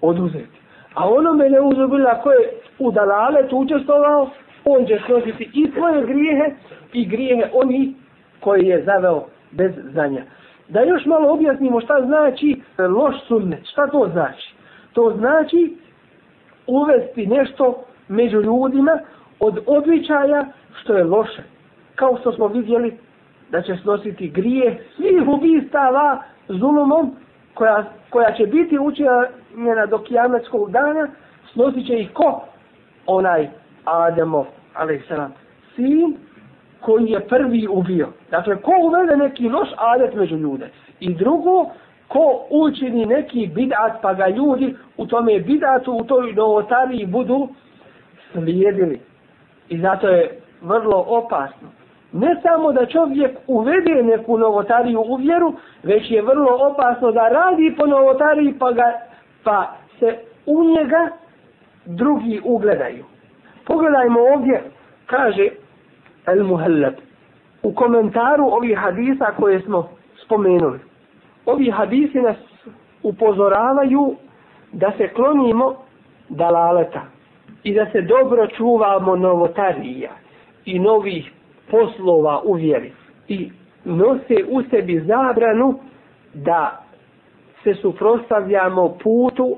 oduzeti. A onome ne uzubila ko je u dalaletu učestovao, on će snositi i svoje grijehe i grijehe oni koji je zaveo bez znanja. Da još malo objasnimo šta znači e, loš sunnet. Šta to znači? To znači uvesti nešto među ljudima od običaja što je loše. Kao što smo vidjeli da će snositi grije svih ubistava zulumom koja, koja će biti učinjena do kijametskog dana, snosit će ih ko? Onaj Ademo, ali se sin koji je prvi ubio. Dakle, ko uvede neki loš adet među ljude. I drugo, ko učini neki bidat pa ga ljudi u tome bidatu, u toj novotariji budu slijedili. I zato je vrlo opasno. Ne samo da čovjek uvede neku novotariju u vjeru, već je vrlo opasno da radi po novotariji pa, ga, pa se u njega drugi ugledaju. Pogledajmo ovdje, kaže El Muhallab, u komentaru ovih hadisa koje smo spomenuli. Ovi hadisi nas upozoravaju da se klonimo dalaleta i da se dobro čuvamo novotarija i novih poslova u vjeri i nose u sebi zabranu da se suprostavljamo putu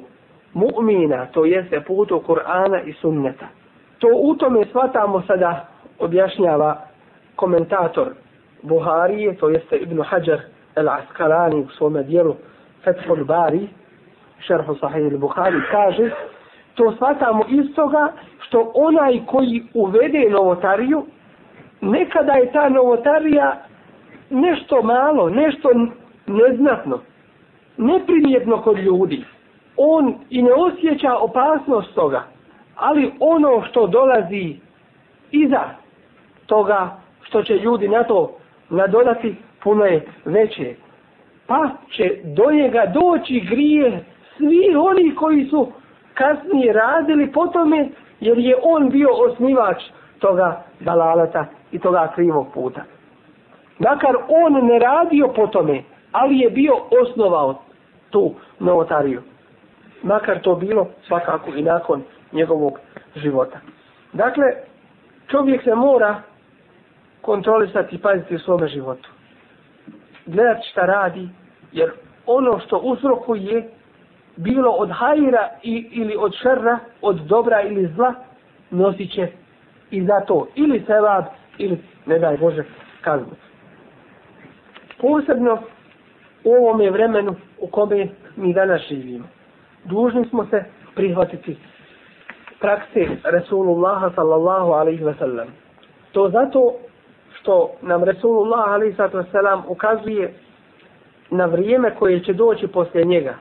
mu'mina, to jeste putu Kur'ana i sunneta. To u tome shvatamo sada objašnjava komentator Buharije, to jeste Ibn Hajar el-Askalani u svome dijelu Fethul Bari, šerhu sahih il-Buhari, kaže to shvatamo iz toga što onaj koji uvede novotariju, nekada je ta novotarija nešto malo, nešto neznatno, neprimjetno kod ljudi. On i ne osjeća opasnost toga, ali ono što dolazi iza toga što će ljudi na to nadodati puno je veće. Pa će do njega doći grije svi oni koji su kasnije radili po tome jer je on bio osnivač toga dalalata i toga krivog puta. Makar on ne radio po tome, ali je bio osnovao tu novotariju. Makar to bilo svakako i nakon njegovog života. Dakle, čovjek se mora kontrolisati i paziti u svome životu. Gledati šta radi, jer ono što uzrokuje bilo od hajira i, ili od šerra, od dobra ili zla, nosit će i za to ili sevab ili, ne daj Bože, kaznu. Posebno u ovom vremenu u kome mi danas živimo. Dužni smo se prihvatiti prakse Resulullaha sallallahu alaihi ve sellem. To zato što nam Resulullah alaihi wa sallam ukazuje na vrijeme koje će doći poslije njega.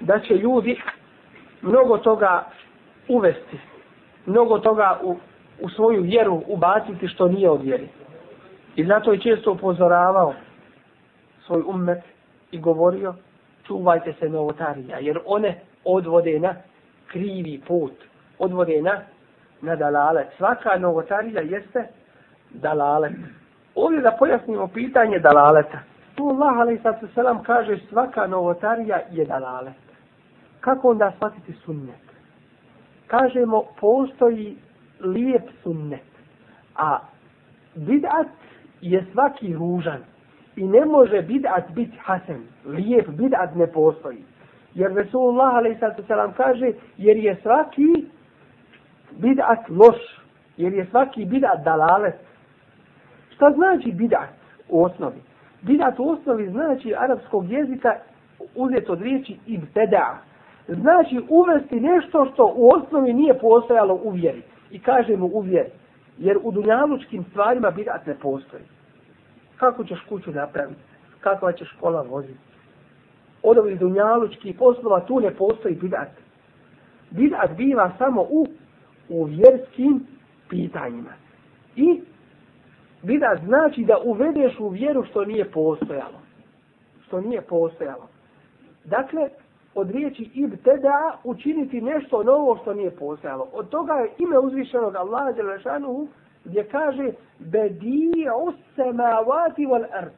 Da će ljudi mnogo toga uvesti, mnogo toga u, u svoju vjeru ubaciti što nije od vjeri. I zato je često upozoravao svoj ummet i govorio čuvajte se novotarija, jer one odvode na krivi put, odvode na, na dalalet. Svaka novotarija jeste dalalet. Ovdje da pojasnimo pitanje dalaleta. Tu Allah a.s. kaže svaka novotarija je dalalet. Kako onda shvatiti sunnet? Kažemo postoji lijep sunnet, a bid'at je svaki ružan. I ne može bid'at biti hasen. Lijep bid'at ne postoji. Jer Resulullah a.s. kaže, jer je svaki bid'at loš. Jer je svaki bid'at dalalet. Šta znači bid'at u osnovi? Bid'at u osnovi znači arapskog jezika uzet od riječi ibteda. Znači uvesti nešto što u osnovi nije postojalo u vjeri. I kažemo u vjeri. Jer u dunjalučkim stvarima bid'at ne postoji kako ćeš kuću napraviti, kakva će škola voziti. Od ovih dunjalučkih poslova tu ne postoji bidat. Bidat biva samo u, u vjerskim pitanjima. I bida znači da uvedeš u vjeru što nije postojalo. Što nije postojalo. Dakle, od riječi ibteda učiniti nešto novo što nije postojalo. Od toga je ime uzvišenog Allaha Đelešanuhu gdje kaže bedi'u samawati wal ard.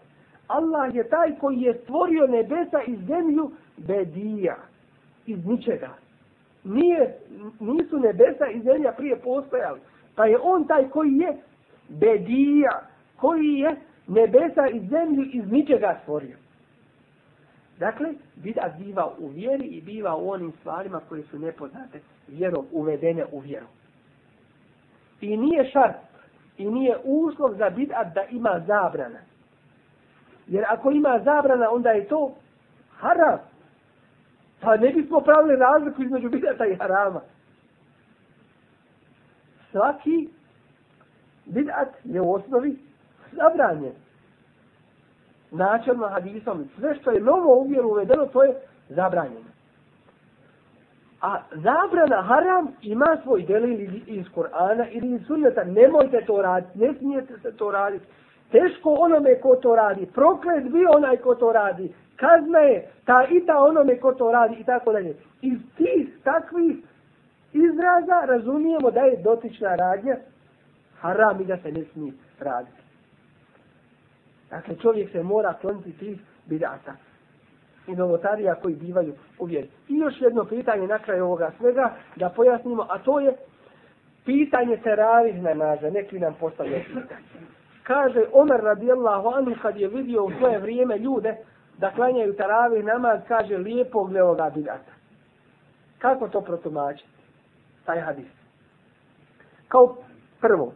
Allah je taj koji je stvorio nebesa i zemlju bedija iz ničega. Nije, nisu nebesa i zemlja prije postojali. Pa je on taj koji je bedija, koji je nebesa i zemlju iz ničega stvorio. Dakle, bidat biva u vjeri i biva u onim stvarima koje su nepoznate vjerom uvedene u vjeru. I nije šart i nije uslov za bid'at da ima zabrana. Jer ako ima zabrana, onda je to haram. Pa ne bismo pravili razliku između bid'ata i harama. Svaki bid'at je u osnovi zabranjen. Načelno hadisom, sve što je novo u vjeru uvedeno, to je zabranjeno. A zabrana haram ima svoj delil iz Korana ili iz sunneta. Nemojte to raditi, ne smijete se to raditi. Teško onome ko to radi. Proklet bi onaj ko to radi. Kazna je ta i ta onome ko to radi i tako dalje. Iz tih takvih izraza razumijemo da je dotična radnja haram i da se ne smije raditi. Dakle, čovjek se mora kloniti tih bidata i novotarija koji bivaju u vjeri. I još jedno pitanje na kraju ovoga svega da pojasnimo, a to je pitanje teravih namaza. Neki nam postavljaju pitanje. Kaže Omer radijallahu anhu kad je vidio u svoje vrijeme ljude da klanjaju taravi namaz, kaže lijepo gle ovoga bidata. Kako to protumačiti? Taj hadis. Kao prvo,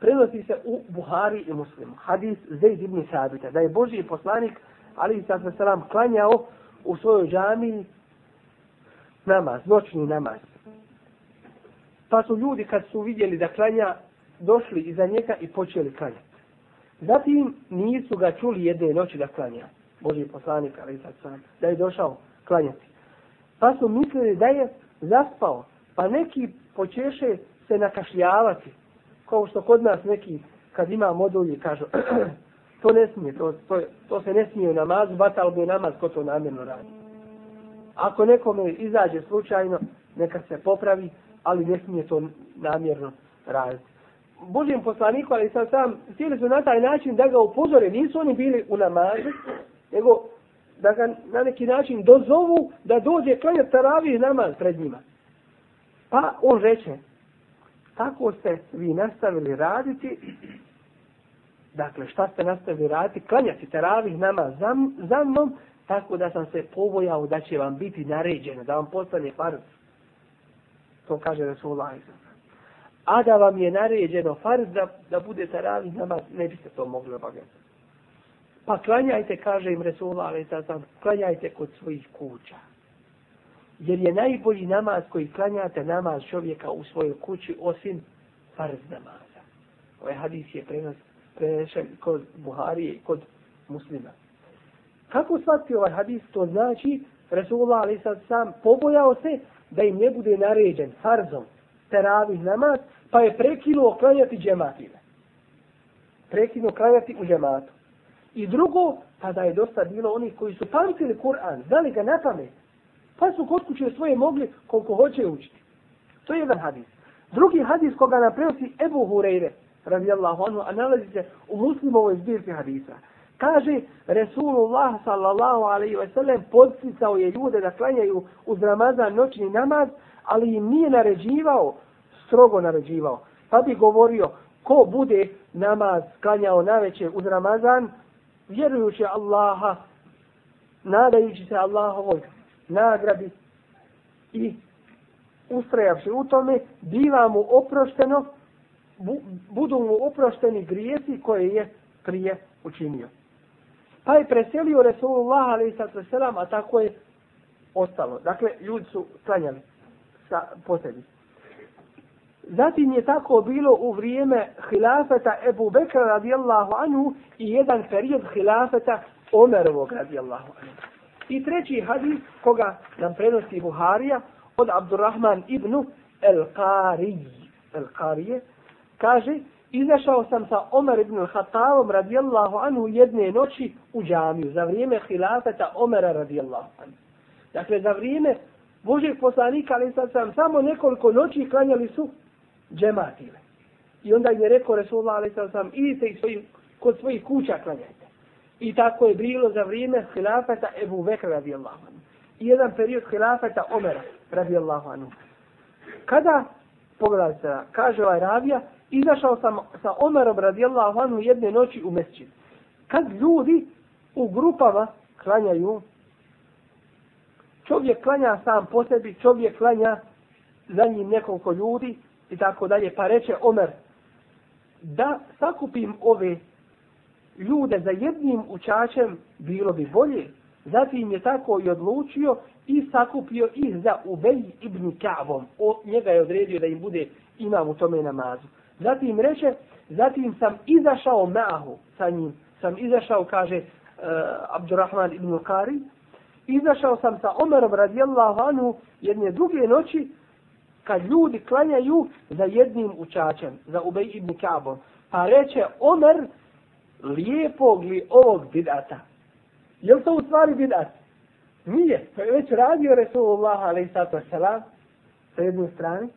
prenosi se u Buhari i Muslimu. Hadis Zaid ibn Sabita, da je Božji poslanik ali sad se selam klanjao u svojoj džami namaz, noćni namaz. Pa su ljudi kad su vidjeli da klanja, došli iza njega i počeli klanjati. Zatim nisu ga čuli jedne noći da klanja. Boži poslanik, ali sad sam, da je došao klanjati. Pa su mislili da je zaspao. Pa neki počeše se nakašljavati. Kao što kod nas neki, kad ima modulje, kažu, <clears throat> To ne smije, to, to, to se ne smije u namazu, batal bi namaz ko to namjerno radi. Ako nekome izađe slučajno, neka se popravi, ali ne smije to namjerno raditi. Božijem poslaniku, ali sam sam, htjeli su na taj način da ga upozore, nisu oni bili u namazu, nego da ga na neki način dozovu da dođe klanjati taravi namaz pred njima. Pa on reče, tako ste vi nastavili raditi, dakle šta ste nastavili raditi, klanjati taravi namaz za, za mnom, tako da sam se pobojao da će vam biti naređeno, da vam postane farz. To kaže Rasulullah. A da vam je naređeno farz da, da bude taravih namaz, ne biste to mogli obavljati. Pa klanjajte, kaže im Resulullah, ali sad sam, klanjajte kod svojih kuća. Jer je najbolji namaz koji klanjate namaz čovjeka u svojoj kući osim farz namaza. Ovaj hadis je prenos, prenešen kod Buharije i kod muslima. Kako shvatiti ovaj hadis? To znači, Resulullah ali sad sam pobojao se da im ne bude naređen farzom teravih namaz, pa je prekinuo klanjati džematine. Prekinuo klanjati u džematu. I drugo, tada je dosta bilo onih koji su pamtili Kur'an, znali ga na pamet, pa su kod kuće svoje mogli koliko hoće učiti. To je jedan hadis. Drugi hadis koga nam prenosi Ebu Hureyre, radijallahu anhu, a nalazi se u muslimovoj zbirci hadisa. Kaže, Resulullah sallallahu alaihi ve sellem podsticao je ljude da klanjaju uz Ramazan noćni namaz, ali im nije naređivao, strogo naređivao. Pa bi govorio, ko bude namaz klanjao na večer uz Ramazan, vjerujući Allaha, nadajući se Allahovoj nagradi i ustrajavši u tome, biva mu oprošteno, bu, budu mu oprošteni grijesi koje je prije učinio. Pa je preselio Resulullah a.s. a tako je ostalo. Dakle, ljudi su klanjali sa posebi. Zatim je tako bilo u vrijeme hilafeta Ebu Bekra radijallahu anhu i jedan period hilafeta Omerovog radijallahu anhu. I treći hadis koga nam prenosi Buharija od Abdurrahman ibn El-Qari. El-Qarije kaže Izašao sam sa Omer ibn Khattabom radijallahu anhu jedne noći u džamiju za vrijeme hilafeta Omera radijallahu anhu. Dakle, za vrijeme Božeg poslanika, ali sad sam samo nekoliko noći klanjali su džematile. I onda je rekao Resulullah alaih sallam, idite i svoj, kod svojih kuća klanjajte. I tako je bilo za vrijeme hilafeta Ebu Bekra radijallahu anhu. I jedan period hilafeta Omera radijallahu anhu. Kada, pogledajte se, kaže ovaj ravija, izašao sam sa Omerom radijallahu anhu jedne noći u mesčin. Kad ljudi u grupama klanjaju, čovjek klanja sam po sebi, čovjek klanja za njim nekoliko ljudi, i tako dalje. Pa reče Omer, da sakupim ove ljude za jednim učačem, bilo bi bolje. Zatim je tako i odlučio i sakupio ih za Ubej ibn Ka'vom. O, njega je odredio da im bude imam u tome namazu. Zatim reče, zatim sam izašao ma'ahu sa njim. Sam izašao, kaže uh, Abdurrahman ibn Kari, izašao sam sa Omerom radijallahu anhu jedne druge noći kad ljudi klanjaju za jednim učačem, za Ubej ibn Kabom. Pa reče Omer, lijepog li ovog bidata? Je li to u stvari bidat? Nije. To je već radio Resulullah alaih sato sa jedne strane.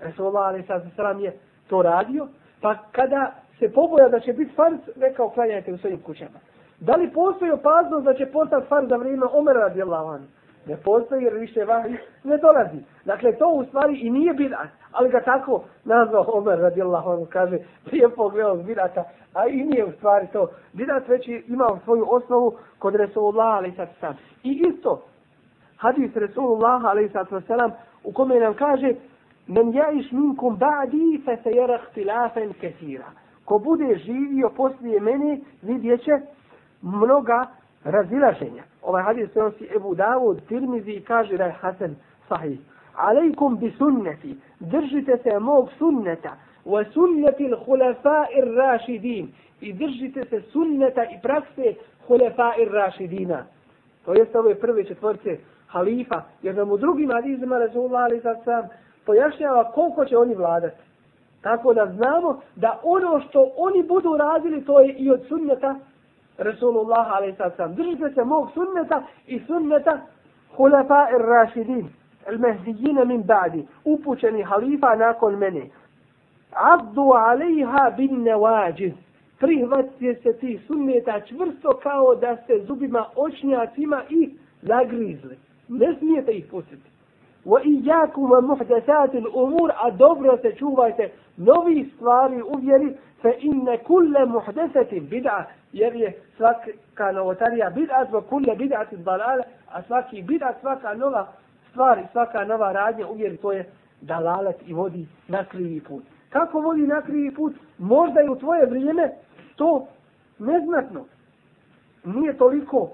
Resulullah alaih sato selam je to radio. Pa kada se poboja da će biti farz, rekao klanjajte u svojim kućama. Da li postoji opasnost da će postati farz za vrijeme Omera radijallahu anhu? Ne postoji jer više vahi ne dolazi. Dakle, to u stvari i nije bidat, ali ga tako nazvao Omer radijallahu anhu, kaže, prije pogledao bidata, a i nije u stvari to. Bidat već ima svoju osnovu kod Resulullah ali sad sam. I isto, hadis Resulullah ali sad sam, u kome nam kaže, men jaiš minkum ba'di fe se jerah tilafen kesira. Ko bude živio poslije mene, vidjet će mnoga razilaženja. Ovaj hadis se nosi Ebu Davud, Tirmizi i kaže da je Hasan sahih. Alejkum bi sunneti, držite se mog sunneta, wa sunneti l'hulefa ir rašidin, i držite se sunneta i prakse hulefa ir rašidina. To jeste ove prve četvrce halifa, jer nam u drugim hadizima Rasulullah ali sad sam pojašnjava koliko će oni vladati. Tako da znamo da ono što oni budu radili, to je i od sunneta Resulullah a.s. Držite se mog sunneta i sunneta Hulefa ir-rašidin, al-mahdijina min ba'di, upućeni halifa nakon mene. Abdu alejha bin nevađiz. Prihvatite se ti sunneta čvrsto kao da ste zubima očnjacima i zagrizli. Ne smijete ih pustiti. Wa iyakum muhdathat al-umur a dobro se čuvajte novi stvari u vjeri fa inna kull muhdathatin bid'a jer je svaka novotarija bid'at wa bid'at iz balale, a svaki bid'at, svaka nova stvar svaka nova radnja u vjeri to je dalalet i vodi na krivi put. Kako vodi na krivi put? Možda i u tvoje vrijeme to neznatno. Nije toliko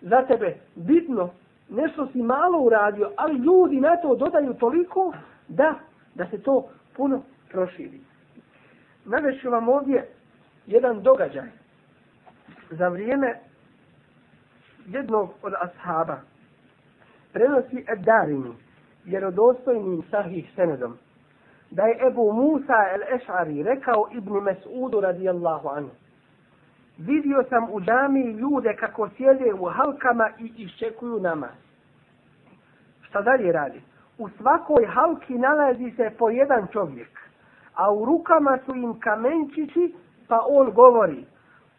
za tebe bitno. Nešto si malo uradio, ali ljudi na to dodaju toliko da, da se to puno proširi. Navešu vam ovdje jedan događaj za vrijeme jednog od ashaba. Prenosi Eddarini, vjerodostojnim sahih senedom, da je Ebu Musa el-Eš'ari rekao Ibn Mes'udu radijallahu anhu. Vidio sam u džami ljude kako sjede u halkama i iščekuju namaz. Šta dalje radi? U svakoj halki nalazi se po jedan čovjek, a u rukama su im kamenčići, pa on govori,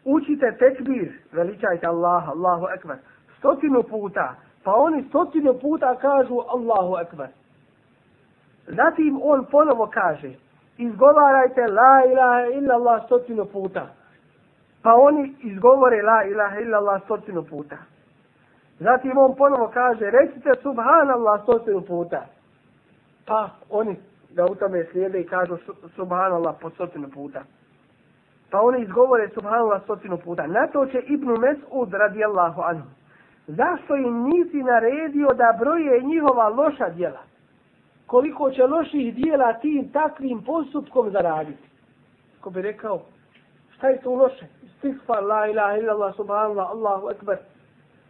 učite tekbir, veličajte Allah, Allahu ekber, stotinu puta, pa oni stotinu puta kažu Allahu ekber. Zatim on ponovo kaže, izgovarajte la ilaha illa Allah stotinu puta. Pa oni izgovore la ilaha illa Allah stotinu puta. Zatim on ponovo kaže, recite subhanallah stotinu puta. Pa oni da u tome slijede i kažu subhanallah po stotinu puta. Pa oni izgovore subhanallah stotinu puta. Na to će Ibnu Mes'ud radijallahu anhu. Zašto im nisi naredio da broje njihova loša djela? Koliko će loših djela tim takvim postupkom zaraditi? Ko bi rekao, šta je to loše? Stigfar, la ilaha illallah, subhanallah, Allahu ekber.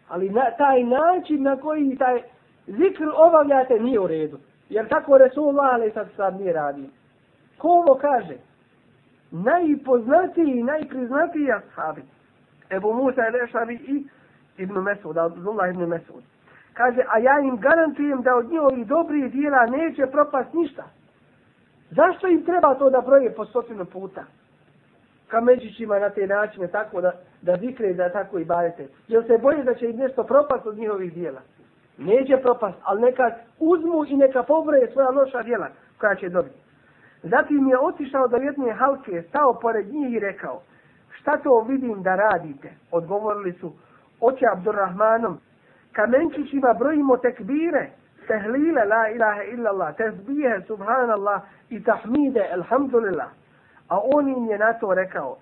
Ali na taj način na koji taj zikr obavljate nije u redu. Jer tako Resulullah ali sad sad nije radi. Ko ovo kaže? Najpoznatiji i najpriznatiji ashabi. Ebu Musa je Lešavi i Ibn Mesud, Abdullah Ibn Mesud. Kaže, a ja im garantujem da od njihovih dobrih dijela neće propast ništa. Zašto im treba to da broje po stotinu puta? kameđićima na te načine tako da, da zikre da tako i barete. Jel se boje da će im nešto propast od njihovih dijela? Neće propast, ali neka uzmu i neka pobroje svoja loša dijela koja će dobiti. Zatim je otišao do jedne halke, stao pored njih i rekao, šta to vidim da radite? Odgovorili su, oće Abdurrahmanom, kamenčićima brojimo tekbire, tehlile la ilaha illallah, tezbije subhanallah i tahmide alhamdulillah. A on im je na to rekao,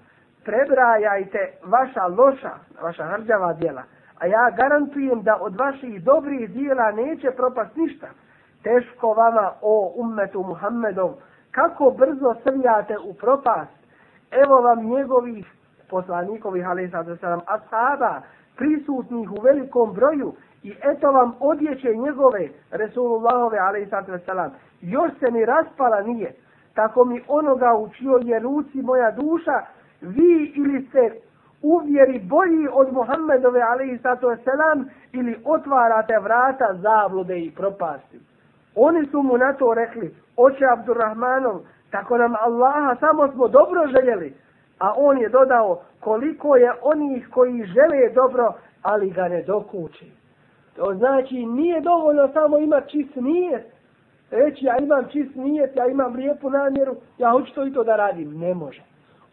prebrajajte vaša loša, vaša hrđava djela, a ja garantujem da od vaših dobrih djela neće propast ništa. Teško vama, o ummetu Muhammedov, kako brzo srljate u propast. Evo vam njegovih poslanikovih, ali sad sam ashaba, prisutnih u velikom broju, i eto vam odjeće njegove, Resulullahove, ali sad još se ni raspala nije, tako mi onoga u čijoj je ruci moja duša, vi ili ste uvjeri bolji od Muhammedove alaihi sato selam ili otvarate vrata zablude i propasti. Oni su mu na to rekli, oče Abdurrahmanov, tako nam Allaha samo smo dobro željeli. A on je dodao koliko je onih koji žele dobro, ali ga ne dokuči. To znači nije dovoljno samo ima čist nijet, reći ja imam čist nijet, ja imam lijepu namjeru, ja hoću to i to da radim. Ne može.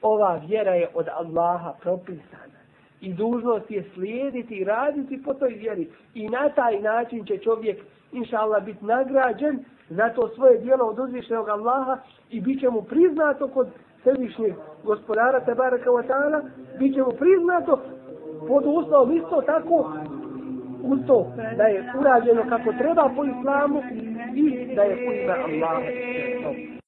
Ova vjera je od Allaha propisana. I dužnost je slijediti i raditi po toj vjeri. I na taj način će čovjek, inša Allah, biti nagrađen za to svoje dijelo od uzvišenog Allaha i bit će mu priznato kod središnjeg gospodara Tebareka wa ta'ala, bit će mu priznato pod uslovom isto tako uz to da je urađeno kako treba po islamu i da je u ime Allaha.